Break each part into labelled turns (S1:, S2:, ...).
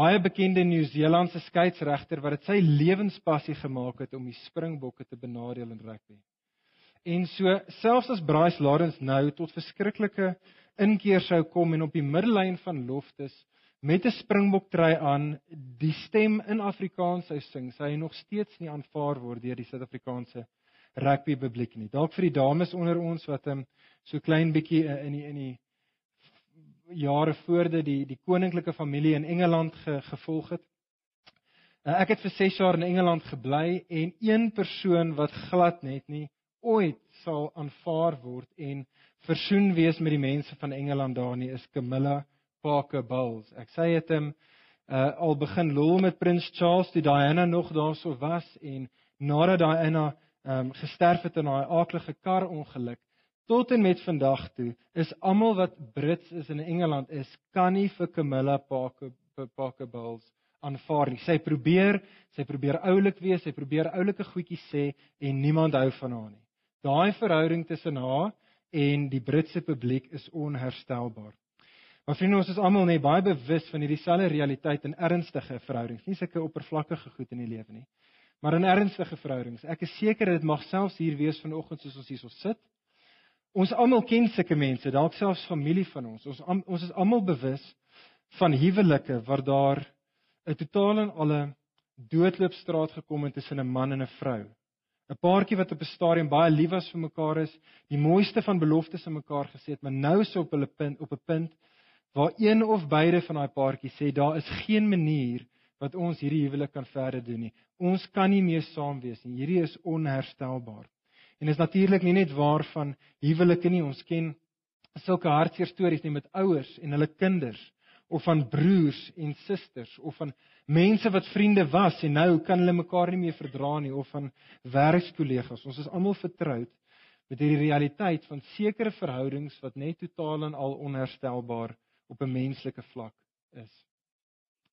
S1: baie bekende Nieu-Seelandse skeieregter wat dit sy lewenspassie gemaak het om die Springbokke te benadeel in rugby. En so selfs as Bryce Lawrence nou tot verskriklike inkeer sou kom en op die middellyn van loftes met 'n Springbok trui aan die stem in Afrikaans sou sing, sou hy nog steeds nie aanvaar word deur die Suid-Afrikaanse rugby publiek nie. Dalk vir die dames onder ons wat hom so klein bietjie uh, in die in die jare voor dit die die koninklike familie in Engeland ge, gevolg het. Uh, ek het vir 6 jaar in Engeland gebly en een persoon wat glad net nie ooit sal aanvaar word en versoen wees met die mense van Engeland daar nie is Camilla Parker Bowles. Ek sê dit hom uh, al begin lol met Prins Charles toe Diana nog daarso was en nadat Diana um, gesterf het in daai aaklige karongeluk tot en met vandag toe is almal wat Brits is in Engeland is kan nie vir Camilla Parker Parker Bowles aanvaar nie. Sy probeer, sy probeer oulik wees, sy probeer oulike goedjies sê en niemand hou van haar nie. Daai verhouding tussen haar en die Britse publiek is onherstelbaar. Maar vriende, ons is almal net baie bewus van hierdie selfe realiteit in ernstige verhoudings, nie sulke oppervlakkige goed in die lewe nie, maar in ernstige verhoudings. Ek is seker dit mag selfs hier wees vanoggend soos ons hier so sit. Ons almal ken sulke mense, dalk selfs familie van ons. Ons ons is almal bewus van huwelike waar daar 'n totaal en alle doodloopstraat gekom het tussen 'n man en 'n vrou. 'n paartjie wat op 'n stadium baie lief was vir mekaar is, die mooiste van beloftes aan mekaar gesê het, maar nou is op hulle punt op 'n punt waar een of beide van daai paartjies sê daar is geen manier wat ons hierdie huwelik kan verder doen nie. Ons kan nie meer saam wees nie. Hierdie is onherstelbaar. En is natuurlik nie net waar van huwelike nie. Ons ken sulke hartseer stories nie met ouers en hulle kinders of van broers en susters of van mense wat vriende was en nou kan hulle mekaar nie meer verdra nie of van werkskollegas. Ons is almal vertroud met hierdie realiteit van sekere verhoudings wat net totaal en al onherstelbaar op 'n menslike vlak is.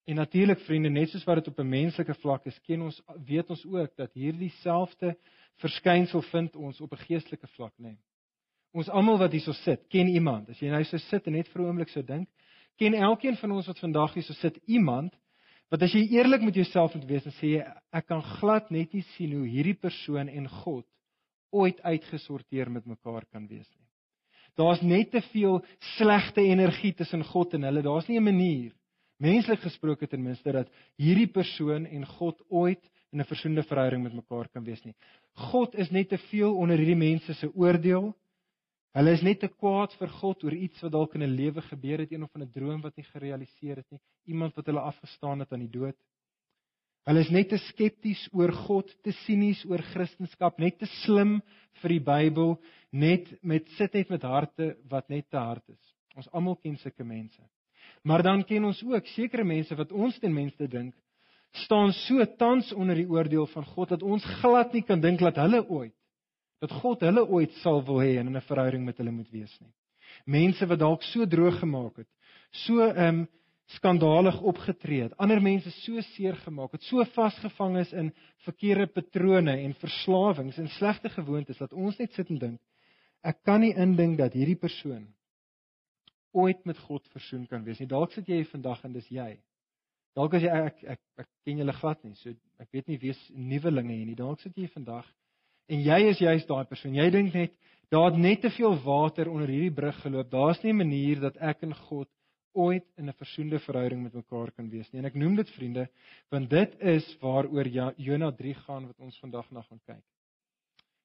S1: En natuurlik vriende, net soos wat dit op 'n menslike vlak is, ken ons weet ons ook dat hierdie selfde verskynsel vind ons op 'n geestelike vlak, nê. Nee. Ons almal wat hierso sit, ken iemand. As jy nou so sit en net vir 'n oomblik so dink, ken elkeen van ons wat vandag hierso sit iemand wat as jy eerlik met jouself moet wees en sê jy ek kan glad net nie sien hoe hierdie persoon en God ooit uitgesorteer met mekaar kan wees nie. Daar's net te veel slegte energie tussen God en hulle. Daar's nie 'n manier menslik gesproke ten minste dat hierdie persoon en God ooit in 'n versoende verhouding met mekaar kan wees nie. God is net te veel onder hierdie mense se oordeel. Hulle is net te kwaad vir God oor iets wat dalk in 'n lewe gebeur het, een of 'n droom wat nie gerealiseer het nie, iemand wat hulle afgestaan het aan die dood. Hulle is net te skepties oor God, te sinies oor Christendom, net te slim vir die Bybel, net met sit net met harte wat net te hard is. Ons almal ken sulke mense. Maar dan ken ons ook sekere mense wat ons ten minste dink staan so tans onder die oordeel van God dat ons glad nie kan dink dat hulle ooit dat God hulle ooit sal wil hê en in 'n verhouding met hulle moet wees nie. Mense wat dalk so droog gemaak het, so ehm um, skandalig opgetree het, ander mense so seer gemaak het, so vasgevang is in verkeerde patrone en verslawings en slegte gewoontes dat ons net sit en dink, ek kan nie indink dat hierdie persoon ooit met God versoen kan wees nie. Dalk sit jy vandag en dis jy. Dalk as jy ek ek, ek, ek ken julle glad nie, so ek weet nie wie's nuwelinge hier nie. Dalk sit jy vandag En jy is juist daai persoon. Jy dink net daar het net te veel water onder hierdie brug geloop. Daar's nie 'n manier dat ek en God ooit in 'n versoende verhouding met mekaar kan wees nie. En ek noem dit vriende, want dit is waaroor Jona 3 gaan wat ons vandag na gaan kyk.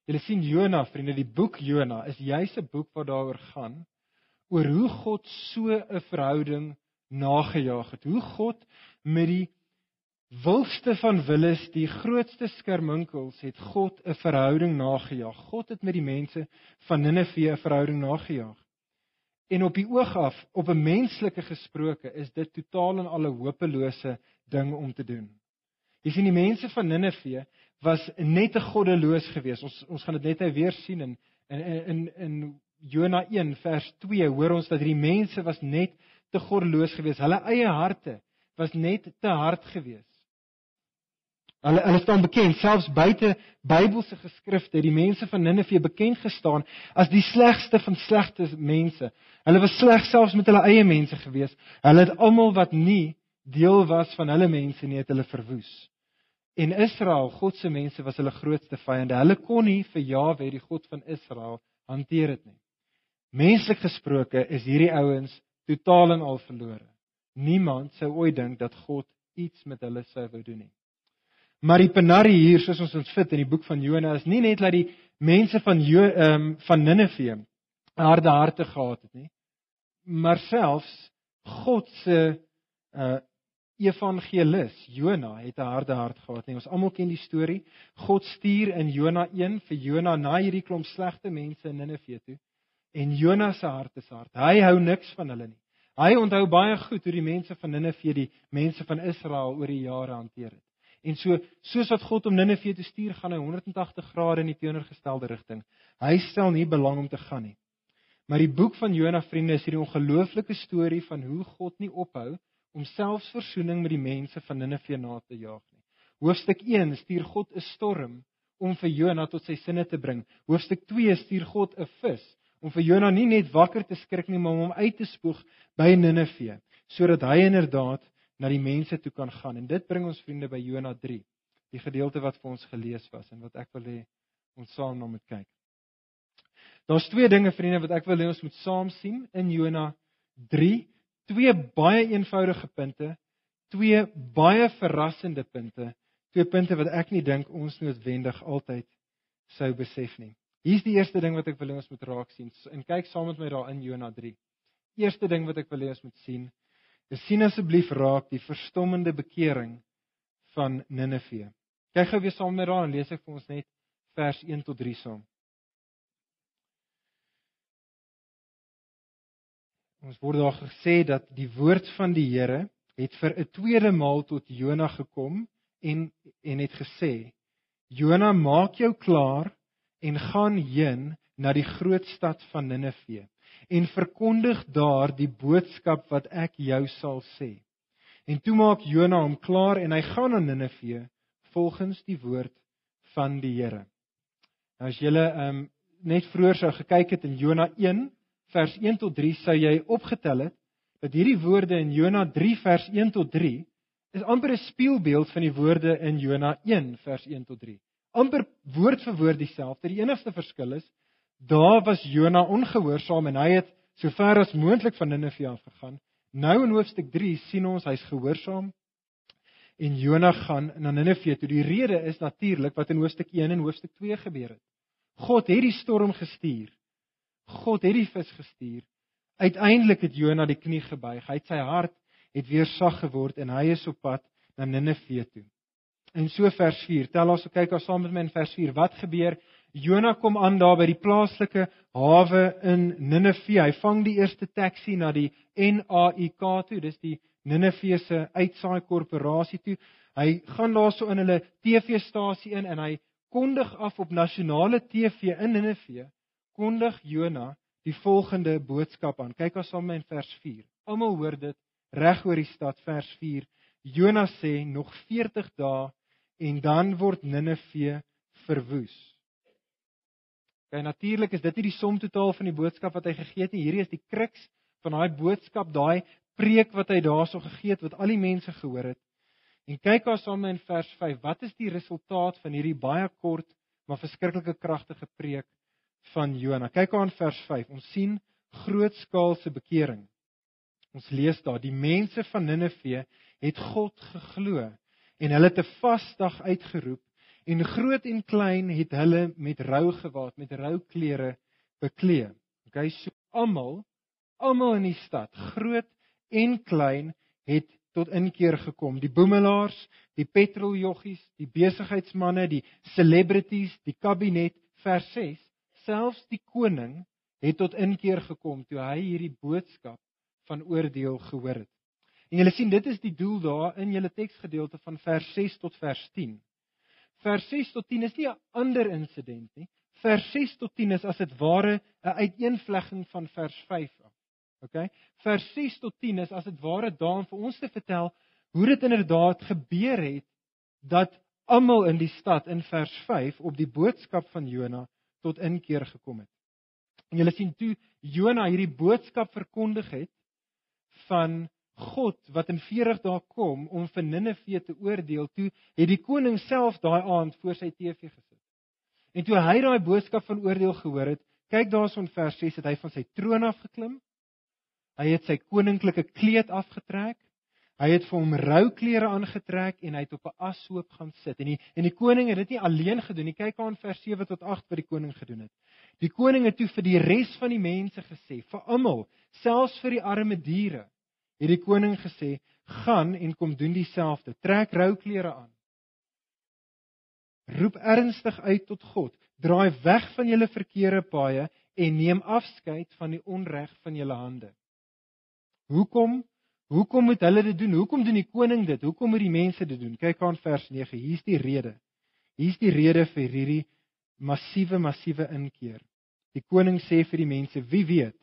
S1: Julle sien Jona, vriende, die boek Jona is juis 'n boek wat daaroor gaan oor hoe God so 'n verhouding nagejaag het. Hoe God met die wildste van willes, die grootste skerminkels, het God 'n verhouding nagejaag. God het met die mense van Ninive 'n verhouding nagejaag. En op die oog af, op 'n menslike gesproke, is dit totaal en al 'n hopelose ding om te doen. Jy sien die mense van Ninive was net 'n goddeloos geweest. Ons ons gaan dit net nou weer sien in in in in Jona 1 vers 2 hoor ons dat hierdie mense was net te goddeloos geweest. Hulle eie harte was net te hard geweest. Hulle hulle staan bekend selfs buite Bybelse geskrifte, die mense van Ninive bekend gestaan as die slegste van slegte mense. Hulle was sleg selfs met hulle eie mense gewees. Hulle het almal wat nie deel was van hulle mense nie, het hulle verwoes. En Israel, God se mense was hulle grootste vyande. Hulle kon nie vir Jahwe, die God van Israel, hanteer dit nie. Menslik gesproke is hierdie ouens totaal en al verlore. Niemand sou ooit dink dat God iets met hulle sou wou doen nie. Maar die penarie hier, soos ons ons vind in die boek van Jona, is nie net dat die mense van ehm um, van Ninive harde harte gehad het nie, maar selfs God se uh evangelis Jona het 'n harde hart gehad. Nee, ons almal ken die storie. God stuur in Jona 1 vir Jona na hierdie klomp slegte mense in Ninive toe. En Jona se hart is hard. Hy hou niks van hulle nie. Hy onthou baie goed hoe die mense van Ninive die mense van Israel oor die jare hanteer het. En so soos wat God om Ninive te stuur, gaan hy 180 grade in die teenoorgestelde rigting. Hy stel nie belang om te gaan nie. Maar die boek van Jona vriende is hierdie ongelooflike storie van hoe God nie ophou om selfs versoening met die mense van Ninive na te jaag nie. Hoofstuk 1 stuur God 'n storm om vir Jona tot sy sinne te bring. Hoofstuk 2 stuur God 'n vis om vir Jona nie net wakker te skrik nie, maar om hom uit te spoeg by Ninive sodat hy inderdaad na die mense toe kan gaan. En dit bring ons vriende by Jona 3, die gedeelte wat vir ons gelees was en wat ek wil hê ons saam na moet kyk. Daar's twee dinge vriende wat ek wil hê ons moet saam sien in Jona twee baie eenvoudige punte, twee baie verrassende punte, twee punte wat ek nie dink ons noodwendig altyd sou besef nie. Hier's die eerste ding wat ek wil hê ons moet raak sien. En kyk saam met my daar in Jona 3. Eerste ding wat ek wil hê ons moet sien, is sien asseblief raak die verstommende bekering van Ninive. Kyk gou weer saam met my daar en lees ek vir ons net vers 1 tot 3 saam. Ons word daar gesê dat die woord van die Here het vir 'n tweede maal tot Jona gekom en en het gesê: Jona, maak jou klaar en gaan heen na die groot stad van Ninive en verkondig daar die boodskap wat ek jou sal sê. En toe maak Jona hom klaar en hy gaan na Ninive volgens die woord van die Here. Nou as jy um, net vroeër sou gekyk het in Jona vers 1 tot 3 sou jy opgetel het dat hierdie woorde in Jona 3 vers 1 tot 3 is amper 'n spieelbeeld van die woorde in Jona 1 vers 1 tot 3. Amper woord vir woord dieselfde. Die enigste verskil is daar was Jona ongehoorsaam en hy het so ver as moontlik van Ninive af gegaan. Nou in hoofstuk 3 sien ons hy's gehoorsaam en Jona gaan na Ninive toe. Die rede is natuurlik wat in hoofstuk 1 en hoofstuk 2 gebeur het. God het die storm gestuur God het die vis gestuur. Uiteindelik het Jona die knie gebuig. Hy het sy hart het weer sag geword en hy is op pad na Ninive toe. En so vers 4. Tel ons kyk ons saam met my in vers 4. Wat gebeur? Jona kom aan daar by die plaaslike hawe in Ninive. Hy vang die eerste taxi na die NAIK toe. Dis die Ninive se uitsaai korporasie toe. Hy gaan daarso in hulle TV-stasie in en hy kondig af op nasionale TV in Ninive kondig Jona die volgende boodskap aan. Kyk ons saam in vers 4. Almal hoor dit reg oor die stad vers 4. Jona sê nog 40 dae en dan word Ninive verwoes. Kyk natuurlik is dit nie die som totaal van die boodskap wat hy gegee het nie. Hierdie is die kruks van daai boodskap, daai preek wat hy daarso gegee het wat al die mense gehoor het. En kyk ons saam in vers 5. Wat is die resultaat van hierdie baie kort maar verskriklike kragtige preek van Jona. Kyk aan vers 5. Ons sien grootskaalse bekering. Ons lees daar: Die mense van Ninive het God geglo en hulle 'n vasdag uitgeroep en groot en klein het hulle met rou gewaad, met rou klere beklee. Okay, so almal, almal in die stad, groot en klein het tot inkeer gekom. Die boemelaars, die petroljoggies, die besigheidsmense, die celebrities, die kabinet vers selfs die koning het tot inkeer gekom toe hy hierdie boodskap van oordeel gehoor het. En julle sien dit is die doel daar in julle teksgedeelte van vers 6 tot vers 10. Vers 6 tot 10 is nie 'n ander insident nie. Vers 6 tot 10 is as dit ware 'n uiteenvlegging van vers 5 af. OK? Vers 6 tot 10 is as dit ware daar om vir ons te vertel hoe dit inderdaad gebeur het dat almal in die stad in vers 5 op die boodskap van Jona tot inkeer gekom het. En julle sien toe Jona hierdie boodskap verkondig het van God wat in 40 dae kom om vir Ninive te oordeel, toe het die koning self daai aand voor sy TV gesit. En toe hy daai boodskap van oordeel gehoor het, kyk daarson vers 6 het hy van sy troon af geklim. Hy het sy koninklike kleed afgetrek. Hy het vir hom rouklere aangetrek en hy het op 'n ashoop gaan sit. En die en die koning het dit nie alleen gedoen nie. Kyk aan vers 7 tot 8 wat die koning gedoen het. Die koning het toe vir die res van die mense gesê, vir almal, selfs vir die arme diere, het die koning gesê: "Gaan en kom doen dieselfde. Trek rouklere aan. Roep ernstig uit tot God. Draai weg van julle verkeerde paaie en neem afskeid van die onreg van julle hande." Hoekom? Hoekom moet hulle dit doen? Hoekom doen die koning dit? Hoekom moet die mense dit doen? Kyk aan vers 9. Hier's die rede. Hier's die rede vir hierdie massiewe massiewe inkeer. Die koning sê vir die mense: "Wie weet?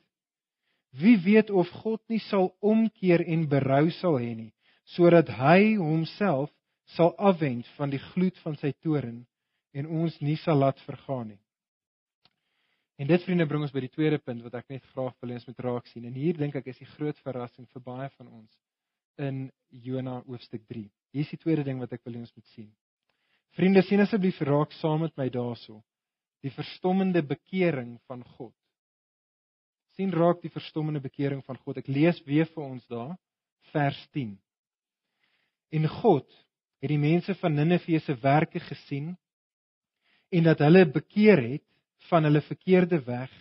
S1: Wie weet of God nie sal omkeer en berou sal hê nie, sodat hy homself sal afwend van die gloed van sy toorn en ons nie sal laat vergaan nie. En dit vriende bring ons by die tweede punt wat ek net graag wil hê ons moet raak sien. En hier dink ek is die groot verrassing vir baie van ons in Jona hoofstuk 3. Hier is die tweede ding wat ek wil hê ons moet sien. Vriende, sien asseblief raak saam met my daaroor. Die verstommende bekering van God sien raak die verstommende bekering van God. Ek lees weer vir ons daar vers 10. En God het die mense van Ninive se werke gesien en dat hulle bekeer het van hulle verkeerde weg.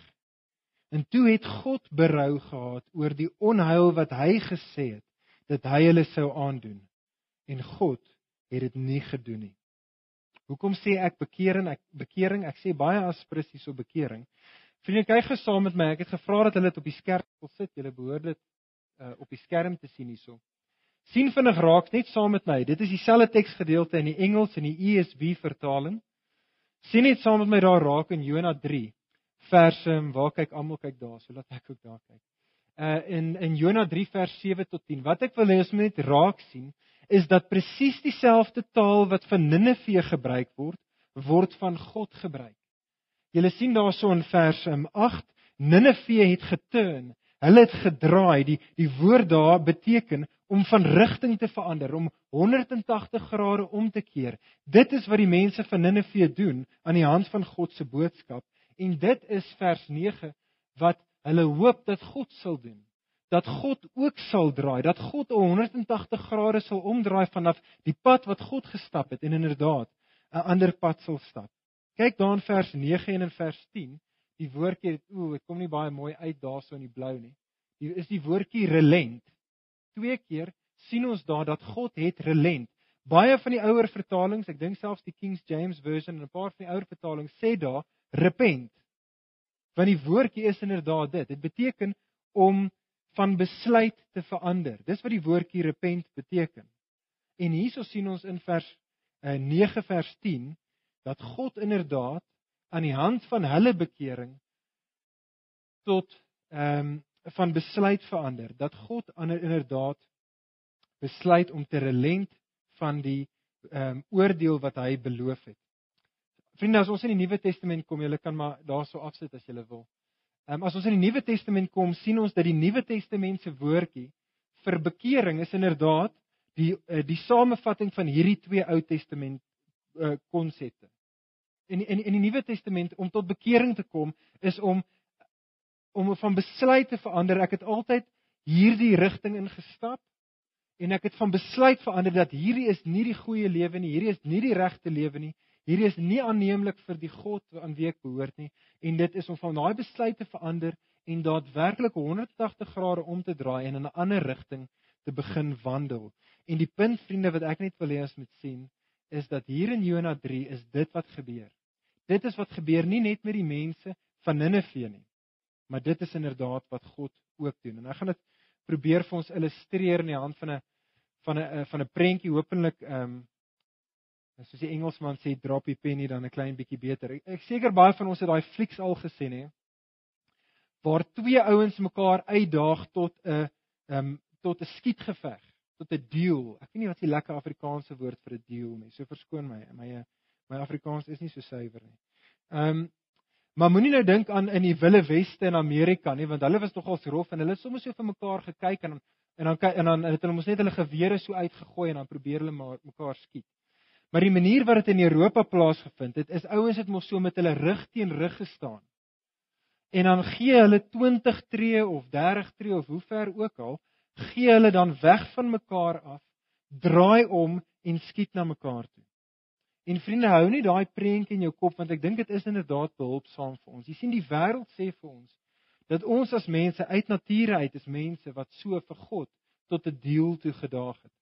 S1: En toe het God berou gehad oor die onheil wat hy gesê het dat hy hulle sou aandoen. En God het dit nie gedoen nie. Hoekom sê ek bekering? Ek bekering, ek sê baie aspres hierso bekering. Vriende, kyk gou saam met my. Ek het gevra dat hulle dit op die skerm wil sit. Julle behoort dit uh, op die skerm te sien hierso. sien vinnig raak net saam met my. Dit is dieselfde teksgedeelte in die Engels en die ESV vertaling. sien net saam met my daar raak in Jona 3 verse waar kyk almal kyk daar, so laat ek ook daar kyk. Uh in in Jona 3 vers 7 tot 10. Wat ek wil hê ons moet net raak sien is dat presies dieselfde taal wat van Ninive gebruik word, word van God gebruik. Julle sien daarso in vers 8, um, Ninive het geturn. Hulle het gedraai. Die die woord daar beteken om van rigting te verander, om 180 grade om te keer. Dit is wat die mense van Ninive doen aan die hand van God se boodskap en dit is vers 9 wat hulle hoop dat God sal doen. Dat God ook sal draai, dat God 180 grade sal omdraai vanaf die pad wat God gestap het en inderdaad 'n ander pad sal stap. Kyk daar in vers 9 en in vers 10, die woordjie, ooh, dit kom nie baie mooi uit daarso in die blou nie. Hier is die woordjie relent. Twee keer sien ons daar dat God het relent. Baie van die ouer vertalings, ek dink selfs die King James version en 'n paar van die ouer vertalings sê daar repent. Want die woordjie is inderdaad dit. Dit beteken om van besluit te verander. Dis wat die woordjie repent beteken. En hierso sien ons in vers uh, eh, 9 vers 10 dat God inderdaad aan die hand van hulle bekering tot ehm um, van besluit verander dat God inderdaad besluit om te relent van die ehm um, oordeel wat hy beloof het. Vriende, as ons in die Nuwe Testament kom, julle kan maar daarso afsit as julle wil. Ehm um, as ons in die Nuwe Testament kom, sien ons dat die Nuwe Testament se woordjie vir bekering is inderdaad die uh, die samevatting van hierdie twee Ou Testament konsepte. In in in die Nuwe Testament om tot bekering te kom is om om van besluit te verander. Ek het altyd hierdie rigting ingestap en ek het van besluit verander dat hierdie is nie die goeie lewe nie, hierdie is nie die regte lewe nie. Hierdie is nie aanneemlik vir die God aan wie ek behoort nie en dit is om van daai besluit te verander en daadwerklik 180 grade om te draai en in 'n ander rigting te begin wandel. En die punt vriende wat ek net wil hê ons moet sien is dat hier in Jona 3 is dit wat gebeur. Dit is wat gebeur nie net met die mense van Ninive nie, maar dit is inderdaad wat God ook doen. En ek gaan dit probeer vir ons illustreer in die hand van 'n van 'n van 'n prentjie hopelik ehm um, soos die Engelsman sê drop die penny dan 'n klein bietjie beter. Ek, ek seker baie van ons het daai flieks al gesien hè. Waar twee ouens mekaar uitdaag tot 'n ehm um, tot 'n skietgeveg tot 'n deal. Ek weet nie wat die lekker Afrikaanse woord vir 'n deal nie. So verskoon my. My my Afrikaans is nie so suiwer nie. Ehm um, maar moenie nou dink aan in die Wille Weste in Amerika nie, want hulle was nogals rof en hulle het sommer so vir mekaar gekyk en En dan en dan het hulle mos net hulle gewere so uitgegooi en dan probeer hulle maar mekaar skiet. Maar die manier wat dit in Europa plaasgevind het, is ouens het mos so met hulle rug teen rug gestaan. En dan gee hulle 20 tree of 30 tree of hoe ver ook al, gee hulle dan weg van mekaar af, draai om en skiet na mekaar toe. En vriende, hou nie daai prentjie in jou kop want ek dink dit is inderdaad behulpsaam vir ons. Jy sien die wêreld sê vir ons dat ons as mense uit nature uit is mense wat so vir God tot 'n deel toe gedaag het.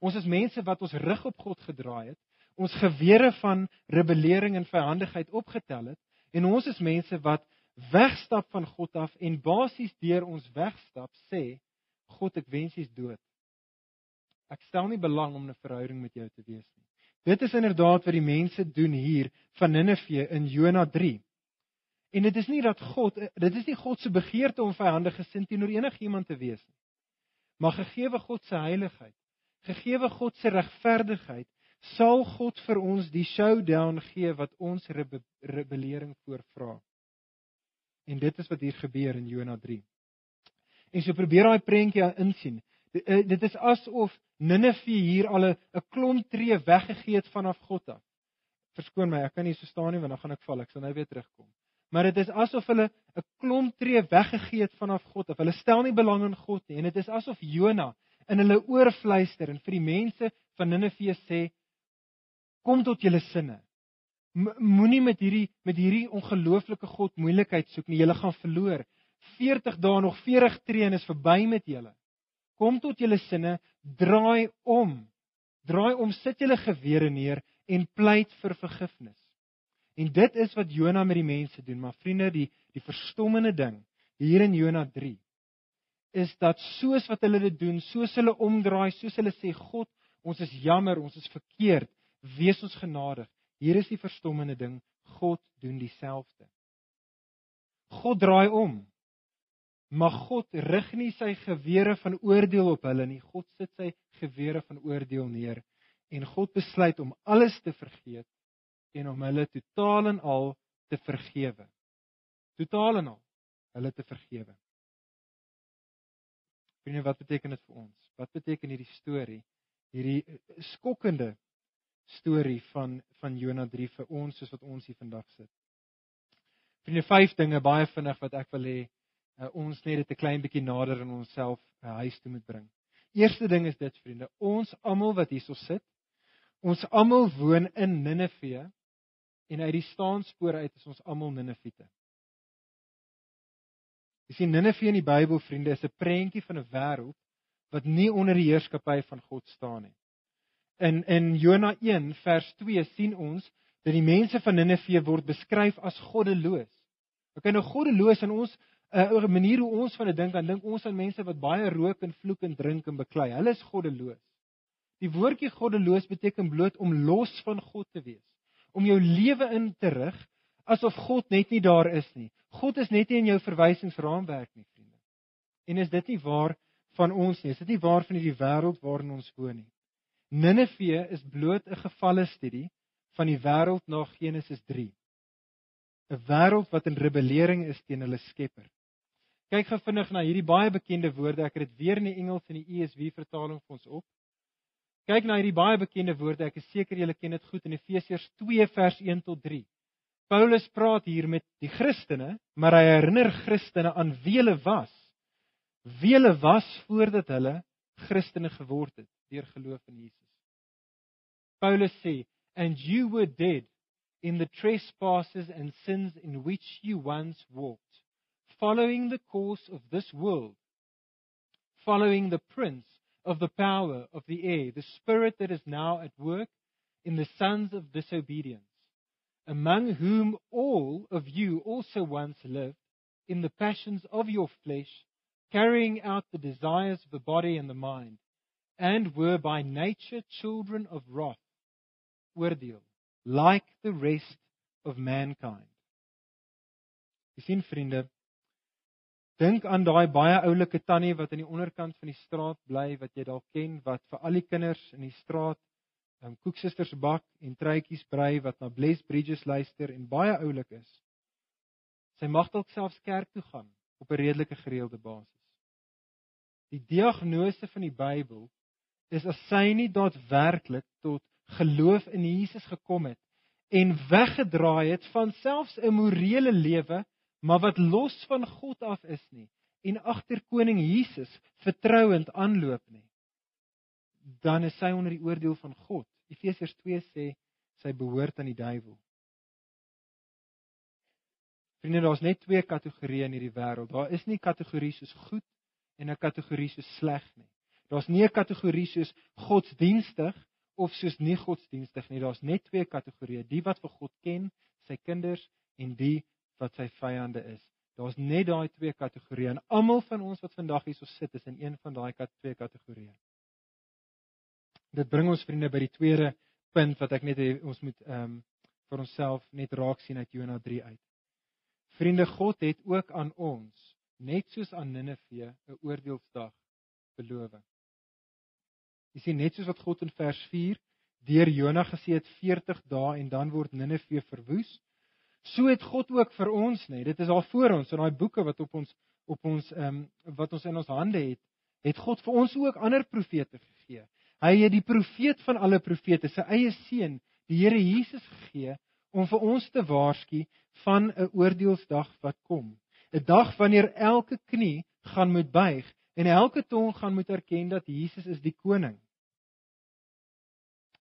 S1: Ons is mense wat ons rug op God gedraai het, ons gewere van rebellering en vyandigheid opgetel het en ons is mense wat wegstap van God af en basies deur ons wegstap sê God ek wens jy's dood. Ek stel nie belang om 'n verhouding met jou te wees nie. Dit is inderdaad wat die mense doen hier van Ninive in Jona 3. En dit is nie dat God dit is nie God se begeerte om vyandig gesind teenoor enigiemand te wees nie. Maar gegeewe God se heiligheid, gegeewe God se regverdigheid, sal God vir ons die showdown gee wat ons rebe rebellering voorvra. En dit is wat hier gebeur in Jona 3. En so probeer daai prentjie insien. Eh, dit is asof Ninive hier al 'n klomp tree weggegee het vanaf God af. Verskoon my, ek kan nie so staan nie want dan gaan ek val. Ek sal nou weer terugkom. Maar dit is asof hulle 'n klomp tree weggegee het vanaf God af. Hulle stel nie belang in God nie en dit is asof Jona in hulle oor fluister en vir die mense van Ninive sê kom tot julle sinne. Moenie met hierdie met hierdie ongelooflike God moeilikheid soek nie. Julle gaan verloor. 40 dae nog 40 tree en is verby met julle. Kom tot julle sinne, draai om. Draai om, sit julle gewere neer en pleit vir vergifnis. En dit is wat Jona met die mense doen, maar vriende, die die verstommende ding hier in Jona 3 is dat soos wat hulle dit doen, soos hulle omdraai, soos hulle sê God, ons is jammer, ons is verkeerd, wees ons genadig. Hier is die verstommende ding, God doen dieselfde. God draai om. Maar God rig nie sy gewere van oordeel op hulle nie. God sit sy gewere van oordeel neer en God besluit om alles te vergeet en om hulle totaal en al te vergewe. Totaal en al hulle te vergewe. Vriende, wat beteken dit vir ons? Wat beteken hierdie storie? Hierdie eh, skokkende storie van van Jona 3 vir ons soos wat ons hier vandag sit. Vriende, vyf dinge baie vinnig wat ek wil hê uh, ons net dit 'n klein bietjie nader in onsself uh, huis toe moet bring. Eerste ding is dit vriende, ons almal wat hierso sit, ons almal woon in Ninive en uit die staanspoor uit is ons almal Ninivite. Jy sien Ninive in die Bybel vriende is 'n prentjie van 'n wêreld wat nie onder die heerskappy van God staan nie. In in Jona 1 vers 2 sien ons dat die mense van Ninive word beskryf as goddeloos. Okay, nou goddeloos en ons 'n uh, manier hoe ons van dit dink, dan dink ons aan mense wat baie rook en vloek en drink en beklei. Hulle is goddeloos. Die woordjie goddeloos beteken bloot om los van God te wees, om jou lewe in te rig asof God net nie daar is nie. God is net nie in jou verwysingsraamwerk nie, vriende. En is dit nie waar van ons nie? Is dit nie waar van hierdie wêreld waarin ons woon nie? Ninive is bloot 'n gevalle studie van die wêreld na Genesis 3. 'n Wêreld wat in rebellering is teen hulle Skepper. Kyk gou vinnig na hierdie baie bekende woorde. Ek het dit weer in die Engels en die ESV vertaling vir ons op. Kyk na hierdie baie bekende woorde. Ek is seker julle ken dit goed in Efesiërs 2 vers 1 tot 3. Paulus praat hier met die Christene, maar hy herinner Christene aan wie hulle was. Wie hulle was voordat hulle Christene geword het deur geloof in Jesus. Paulus sê, "And you were dead in the trespasses and sins in which you once walked." Following the course of this world, following the prince of the power of the air, the spirit that is now at work in the sons of disobedience, among whom all of you also once lived in the passions of your flesh, carrying out the desires of the body and the mind, and were by nature children of wrath, oordeel, like the rest of mankind. Sien vriende, Dink aan daai baie oulike tannie wat aan die onderkant van die straat bly wat jy dalk ken wat vir al die kinders in die straat um, koeksusters bak en truitjies brei wat na Bless Bridges luister en baie oulik is. Sy mag dalk selfs kerk toe gaan op 'n redelike gereelde basis. Die diagnose van die Bybel is as sy nie daadwerklik tot geloof in Jesus gekom het en weggedraai het van selfs 'n morele lewe, maar wat los van God af is nie en agter koning Jesus vertrouend aanloop nie, dan is sy onder die oordeel van God. Efesiërs 2 sê sy behoort aan die duiwel. Vriende, daar's net twee kategorieë in hierdie wêreld. Daar is nie kategorieë soos goed en 'n kategorie soos sleg nie. Daar's nie 'n kategorie soos godsdienstig of soos nie godsdienstig nie. Daar's net twee kategorieë: die wat vir God ken, sy kinders en die wat sy vyande is. Daar's net daai twee kategorieë en almal van ons wat vandag hier so sit is in een van daai twee kategorieë. Dit bring ons vriende by die tweede punt wat ek net ons moet ehm um, vir onsself net raak sien uit Jona 3 uit. Vriende, God het ook aan ons net soos aan Ninive 'n oordeelsdag beloof. Jy sien net soos wat God in vers 4 deur Jona gesê het 40 dae en dan word Ninive verwoes, so het God ook vir ons net. Dit is al voor ons in daai boeke wat op ons op ons ehm um, wat ons in ons hande het, het God vir ons ook ander profete gegee. Hy het die profeet van alle profete, sy eie seun, die Here Jesus gegee om vir ons te waarsku van 'n oordeelsdag wat kom. 'n dag wanneer elke knie gaan moet buig en elke tong gaan moet erken dat Jesus is die koning.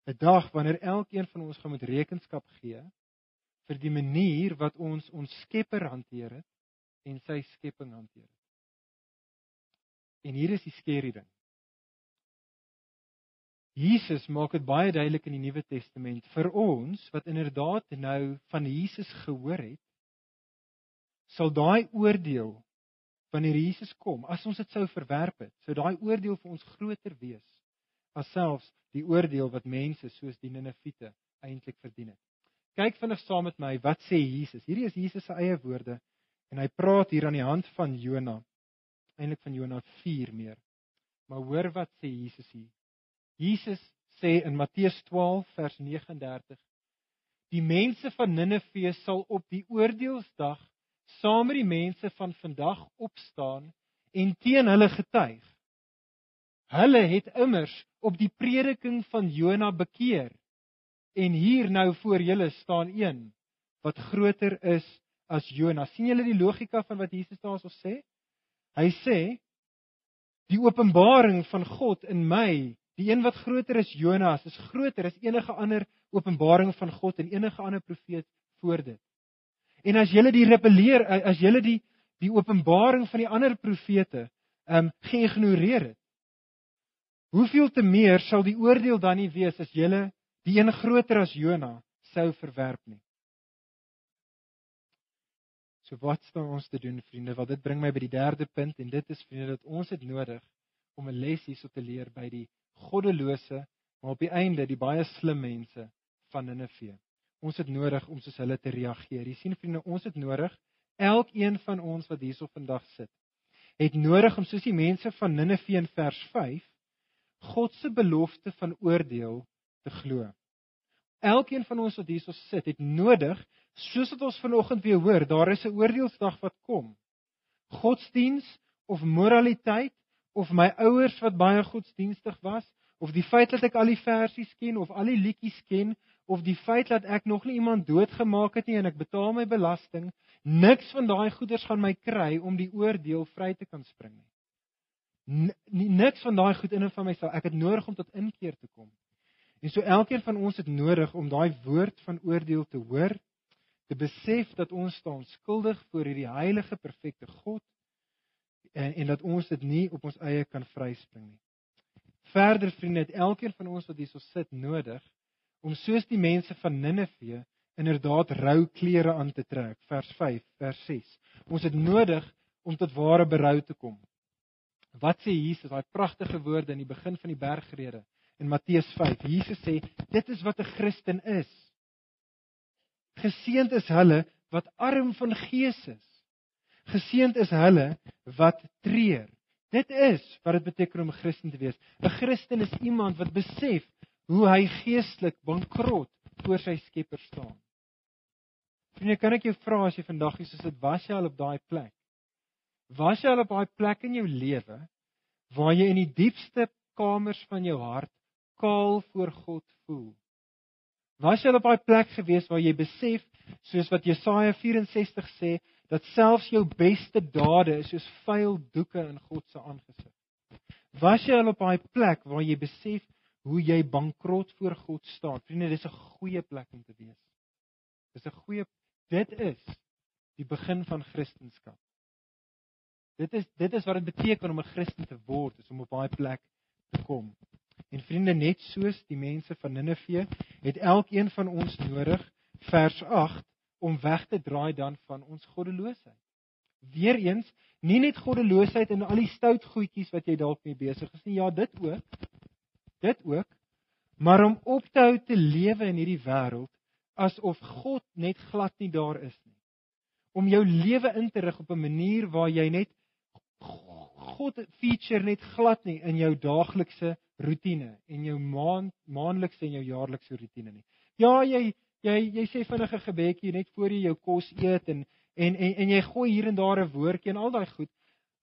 S1: 'n dag wanneer elkeen van ons gaan moet rekenskap gee vir die manier wat ons ons Skepper hanteer het en sy skepping hanteer het. En hier is die skerry ding. Jesus maak dit baie duidelik in die Nuwe Testament vir ons wat inderdaad nou van Jesus gehoor het sal daai oordeel wanneer Jesus kom, as ons dit sou verwerp het, sou daai oordeel vir ons groter wees as selfs die oordeel wat mense soos die Ninivite eintlik verdien het. Kyk vinnig saam met my, wat sê Jesus? Hierdie is Jesus se eie woorde en hy praat hier aan die hand van Jona. Eintlik van Jona 4 meer. Maar hoor wat sê Jesus hier. Jesus sê in Matteus 12 vers 39: Die mense van Ninive sal op die oordeelsdag saam met die mense van vandag opstaan en teen hulle getuig. Hulle het immers op die prediking van Jona bekeer. En hier nou voor julle staan een wat groter is as Jona. sien julle die logika van wat Jesus daarso sê? Hy sê die openbaring van God in my, die een wat groter is Jonas, is groter as enige ander openbaring van God en enige ander profeet voor dit. En as julle die rebelleer, as julle die die openbaring van die ander profete ehm um, geïgnoreer het. Hoeveel te meer sal die oordeel dan nie wees as julle die een groter as Jona sou verwerp nie. So wat staan ons te doen vriende? Want dit bring my by die derde punt en dit is vriende dat ons het nodig om 'n les hierso te leer by die goddelose maar op die einde die baie slim mense van Ninive. Ons het nodig om soos hulle te reageer. Jy sien vriende, ons het nodig elkeen van ons wat hierso vandag sit, het nodig om soos die mense van Ninive in vers 5 God se belofte van oordeel te glo. Elkeen van ons wat hierso sit, het nodig, soos wat ons vanoggend weer hoor, daar is 'n oordeelsdag wat kom. Godsdiens of moraliteit of my ouers wat baie godsdienstig was of die feit dat ek al die versies ken of al die liedjies ken of die feit dat ek nog nie iemand doodgemaak het nie en ek betaal my belasting, niks van daai goeders gaan my kry om die oordeel vry te kan spring nie. Niks van daai goed in en van myself. Ek het nodig om tot inkeer te kom. En so elkeen van ons het nodig om daai woord van oordeel te hoor, te besef dat ons staan skuldig voor hierdie heilige, perfekte God en en dat ons dit nie op ons eie kan vryspring nie. Verder vriende, het elkeen van ons wat hierso sit nodig om soos die mense van Ninive inderdaad rou klere aan te trek. Vers 5, vers 6. Ons het nodig om tot ware berou te kom. Wat sê Jesus, daai pragtige woorde in die begin van die bergrede in Matteus 5. Jesus sê, dit is wat 'n Christen is. Geseend is hulle wat arm van gees is. Geseend is hulle wat treur. Dit is wat dit beteken om 'n Christen te wees. 'n Christen is iemand wat besef hoe hy geestelik bankrot voor sy Skepper staan. Vriende, kan ek jou vra as jy vandag hier sit, was jy al op daai plek? Was jy al op daai plek in jou lewe waar jy in die diepste kamers van jou hart kaal voor God voel? Was jy op daai plek gewees waar jy besef soos wat Jesaja 64 sê dat selfs jou beste dade soos vuil doeke in God se aangesig? Was jy al op daai plek waar jy besef hoe jy bankrot voor God staan? Vriende, dis 'n goeie plek om te wees. Dis 'n goeie dit is die begin van Christendom. Dit is dit is wat dit beteken om 'n Christen te word, is om op daai plek te kom. En vriende, net soos die mense van Ninive, het elkeen van ons nodig vers 8 om weg te draai dan van ons goddeloosheid. Weereens, nie net goddeloosheid en al die stout goedjies wat jy dalk mee besig is nie, ja, dit ook. Dit ook. Maar om op te hou te lewe in hierdie wêreld asof God net glad nie daar is nie. Om jou lewe in te rig op 'n manier waar jy net God feature net glad nie in jou daaglikse rotine en jou maand maandelikse en jou jaarlikse rotine nie. Ja, jy jy jy sê vinnige gebedjie net voor jy jou kos eet en en en, en jy gooi hier en daar 'n woordjie en al daai goed.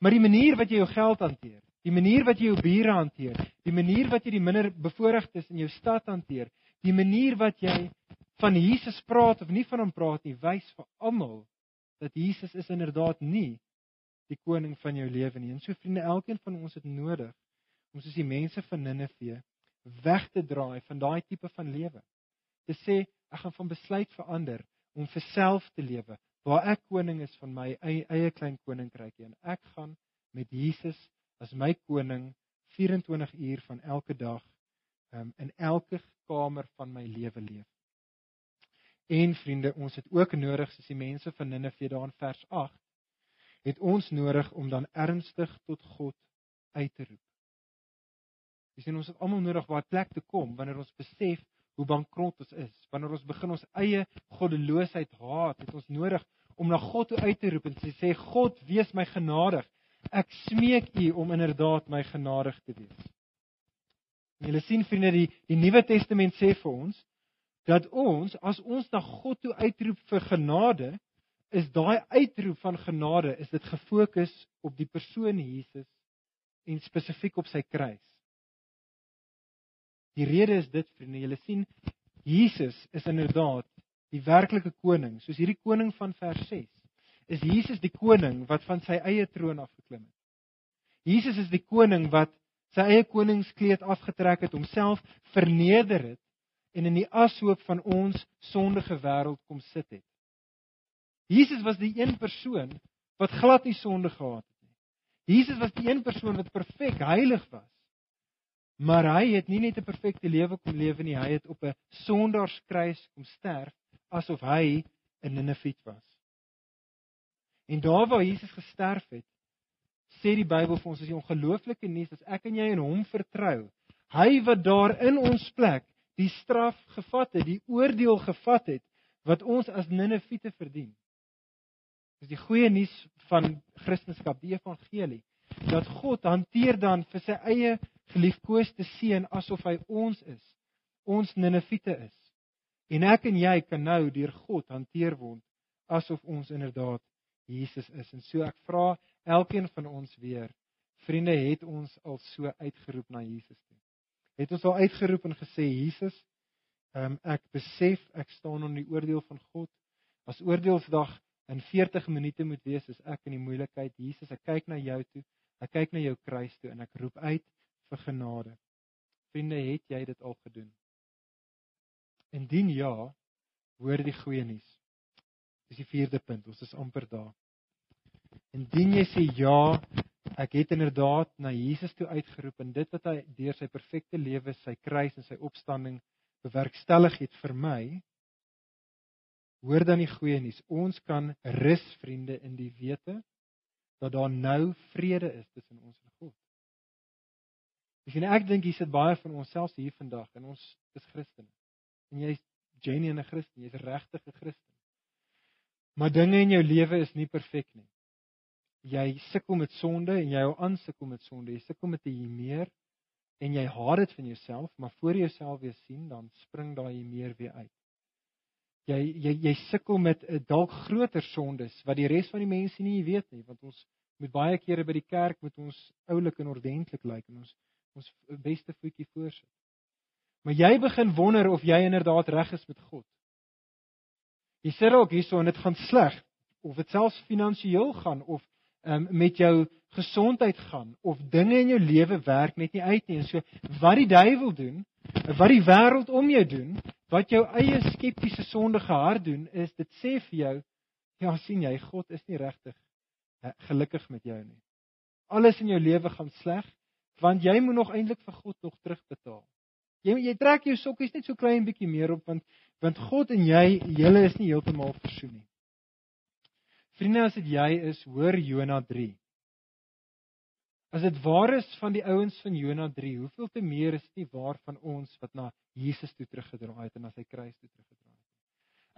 S1: Maar die manier wat jy jou geld hanteer, die manier wat jy jou bure hanteer, die manier wat jy die minder bevoorregtes in jou stad hanteer, die manier wat jy van Jesus praat of nie van hom praat nie, wys vir almal dat Jesus is inderdaad nie die koning van jou lewe nie. En so vriende, elkeen van ons het nodig om soos die mense van Ninive weg te draai van daai tipe van lewe. Te sê ek gaan van besluit verander om vir self te lewe waar ek koning is van my eie, eie klein koninkrykie en ek gaan met Jesus as my koning 24 uur van elke dag um, in elke kamer van my lewe leef. En vriende, ons het ook nodig soos die mense van Ninive daar in vers het ons nodig om dan ernstig tot God uit te roep. Dis en ons het almal nodig waar plek te kom wanneer ons besef hoe bankrot ons is. Wanneer ons begin ons eie goddeloosheid haat, het ons nodig om na God toe uit te roep en te sê God, wees my genadig. Ek smeek U om inderdaad my genadig te wees. En julle sien vriende, die die Nuwe Testament sê vir ons dat ons as ons na God toe uitroep vir genade, is daai uitroep van genade is dit gefokus op die persoon Jesus en spesifiek op sy kruis. Die rede is dit vriende, julle sien Jesus is inderdaad die werklike koning, soos hierdie koning van vers 6. Is Jesus die koning wat van sy eie troon afgeklim het? Jesus is die koning wat sy eie koningskleed afgetrek het, homself verneder het en in die ashoop van ons sondige wêreld kom sit het. Jesus was die een persoon wat glad nie sonde gehad het nie. Jesus was die een persoon wat perfek heilig was. Maar hy het nie net 'n perfekte lewe kom lewe nie, hy het op 'n sondaarskruis kom sterf asof hy 'n Ninifiet was. En daar waar Jesus gesterf het, sê die Bybel vir ons as die ongelooflike nuus as ek en jy in hom vertrou, hy wat daar in ons plek die straf gevat het, die oordeel gevat het wat ons as Ninifiete verdien. Dis die goeie nuus van Christendom, die evangelie, dat God hanteer dan vir sy eie geliefkoeste seun asof hy ons is, ons Ninifiete is. En ek en jy kan nou deur God hanteer word asof ons inderdaad Jesus is. En so ek vra elkeen van ons weer, vriende, het ons al so uitgeroep na Jesus toe? Het ons al uitgeroep en gesê Jesus, um, ek besef ek staan onder die oordeel van God. As oordeelsdag in 40 minute moet wees as ek in die moeilikheid Jesus ek kyk na jou toe ek kyk na jou kruis toe en ek roep uit vir genade vriende het jy dit al gedoen indien ja hoor die goeie nuus dis die vierde punt ons is amper daar indien jy sê ja ek het inderdaad na Jesus toe uitgeroep en dit wat hy deur sy perfekte lewe sy kruis en sy opstanding bewerkstellig het vir my Hoor dan die goeie nuus. Ons kan rus vriende in die wete dat daar nou vrede is tussen ons en God. Ek sien ek dink hier sit baie van ons selfs hier vandag en ons is Christene. En jy's genuine 'n Christen, jy's 'n regte Christen. Maar dinge in jou lewe is nie perfek nie. Jy sukkel met sonde en jy hou aan sukkel met sonde. Jy sukkel met 'n hier en jy haat dit van jouself, maar voor jy jouself weer sien, dan spring daai meer weer uit jy jy jy sukkel met 'n dalk groter sondes wat die res van die mense nie weet nie want ons Moet baie kere by die kerk met ons oulik en ordentlik lyk en ons ons beste voetjie voorsit. Maar jy begin wonder of jy inderdaad reg is met God. Jy sê dalk hierso en dit gaan sleg of dit selfs finansiëel gaan of um, met jou gesondheid gaan of dinge in jou lewe werk net nie uit nie en so wat die duiwel doen, wat die wêreld om jou doen, wat jou eie skeptiese sondige hart doen, is dit sê vir jou, ja, sien jy, God is nie regtig eh, gelukkig met jou nie. Alles in jou lewe gaan sleg want jy moet nog eintlik vir God nog terugbetaal. Jy jy trek jou sokkies net so klein bietjie meer op want want God en jy, julle is nie heeltemal versoen nie. Vriende, as dit jy is, hoor Jona 3. As dit waar is van die ouens van Jona 3, hoeveel te meer is dit nie waar van ons wat na Jesus toe teruggedraai het en na sy kruis toe teruggedraai het.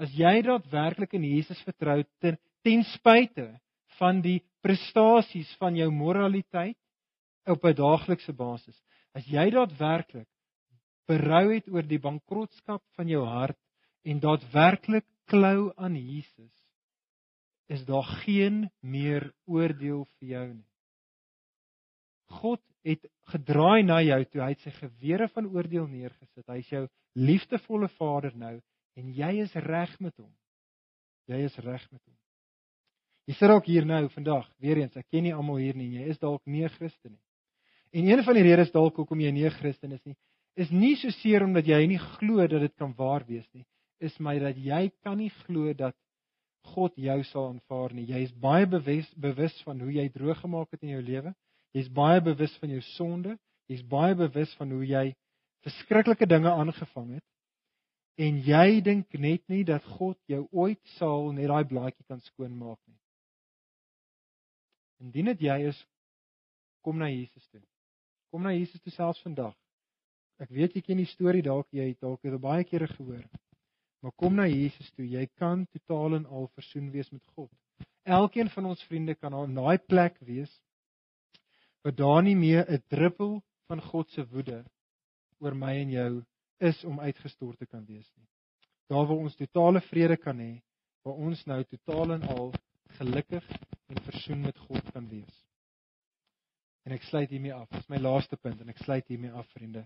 S1: As jy daadwerklik in Jesus vertrou ten, ten spyte van die prestasies van jou moraliteit op 'n daaglikse basis, as jy daadwerklik berou het oor die bankrotskap van jou hart en daadwerklik klou aan Jesus, is daar geen meer oordeel vir jou nie. God het gedraai na jou toe, hy het sy gewere van oordeel neergesit. Hy is jou liefdevolle Vader nou en jy is reg met hom. Jy is reg met hom. Jy sit ook hier nou vandag, weer eens, ek ken nie almal hier nie, jy is dalk nie 'n Christen nie. En een van die redes dalk hoekom jy nie 'n Christen is nie, is nie so seer omdat jy nie glo dat dit kan waar wees nie, is my dat jy kan nie glo dat God jou sal aanvaar nie. Jy is baie bewus bewus van hoe jy droog gemaak het in jou lewe. Jy's baie bewus van jou sonde. Jy's baie bewus van hoe jy verskriklike dinge aangevang het. En jy dink net nie dat God jou ooit sal net daai blaadjie kan skoonmaak nie. Indien dit jy is, kom na Jesus toe. Kom na Jesus toe selfs vandag. Ek weet jy ken die storie dalk jy het dalk dit baie kere gehoor. Maar kom na Jesus toe. Jy kan totaal en al versoen wees met God. Elkeen van ons vriende kan op daai plek wees waar daar nie meer 'n druppel van God se woede oor my en jou is om uitgestort te kan wees nie. Daar waar ons totale vrede kan hê, waar ons nou totaal en al gelukkig en versoen met God kan wees. En ek sluit hiermee af. Dit is my laaste punt en ek sluit hiermee af, vriende.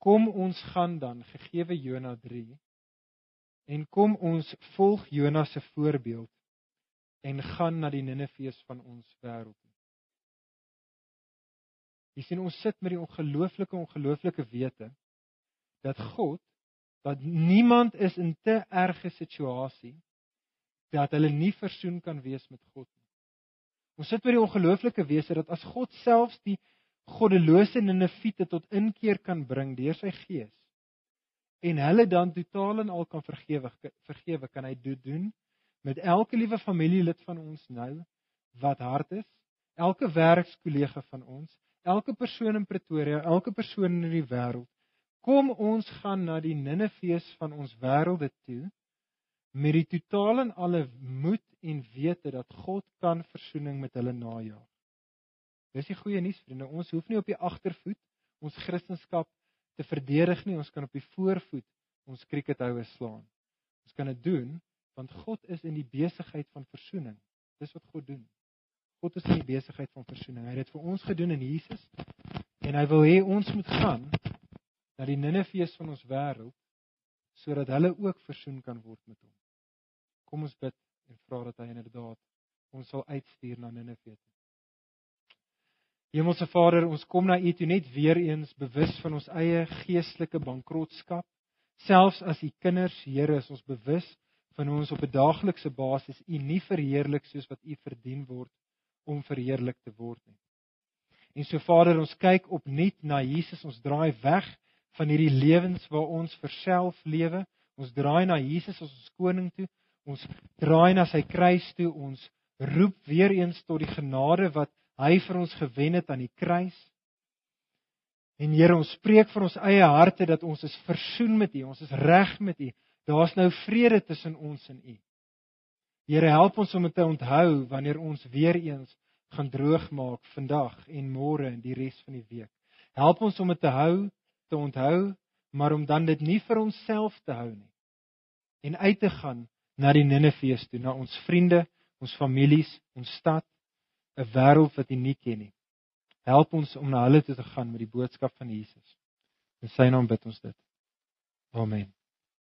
S1: Kom ons gaan dan gegeewe Jona 3 en kom ons volg Jona se voorbeeld en gaan na die Ninefees van ons wêreld. Jy sien ons sit met die ongelooflike ongelooflike wete dat God dat niemand is in te erge situasie dat hulle nie versoen kan wees met God nie. Ons sit met die ongelooflike wese dat as God selfs die goddelose Ninefiete tot inkeer kan bring deur sy gees en hulle dan totaal en al kan vergewe vergewe kan hy dit doen met elke liewe familielid van ons nou wat hard is elke werkskollega van ons elke persoon in Pretoria elke persoon in die wêreld. Kom ons gaan na die Ninefees van ons wêrelde toe met die totaal en alle moed en wete dat God kan verzoening met hulle najaag Dis die goeie nuus vriende. Ons hoef nie op die agtervoet ons kristendom te verdedig nie. Ons kan op die voorvoet ons krikethoue slaan. Ons kan dit doen want God is in die besigheid van verzoening. Dis wat God doen. God is in die besigheid van verzoening. Hy het dit vir ons gedoen in Jesus en hy wil hê ons moet gaan na die Ninefees van ons wêreld sodat hulle ook versoen kan word met hom. Kom ons bid en vra dat hy inderdaad ons sal uitstuur na Ninefees. Hemelse Vader, ons kom na U toe net weer eens bewus van ons eie geestelike bankrotskap. Selfs as U kinders, Here, is ons bewus van hoe ons op 'n daaglikse basis U nie verheerlik soos wat U verdien word om verheerlik te word nie. En so Vader, ons kyk opnuut na Jesus, ons draai weg van hierdie lewens waar ons vir self lewe. Ons draai na Jesus as ons koning toe. Ons draai na sy kruis toe. Ons roep weer eens tot die genade wat hy vir ons gewen het aan die kruis. En Here, ons spreek vir ons eie harte dat ons is versoen met U, ons is reg met U. Daar's nou vrede tussen ons en U. Here, help ons om dit te onthou wanneer ons weer eens gaan droogmaak vandag en môre en die res van die week. Help ons om dit te hou, te onthou, maar om dan dit nie vir onsself te hou nie. En uit te gaan na die Ninefees toe, na ons vriende, ons families, ons stad 'n wêreld wat U nie ken nie. Help ons om na hulle toe te gaan met die boodskap van Jesus. In Sy naam bid ons dit. Amen.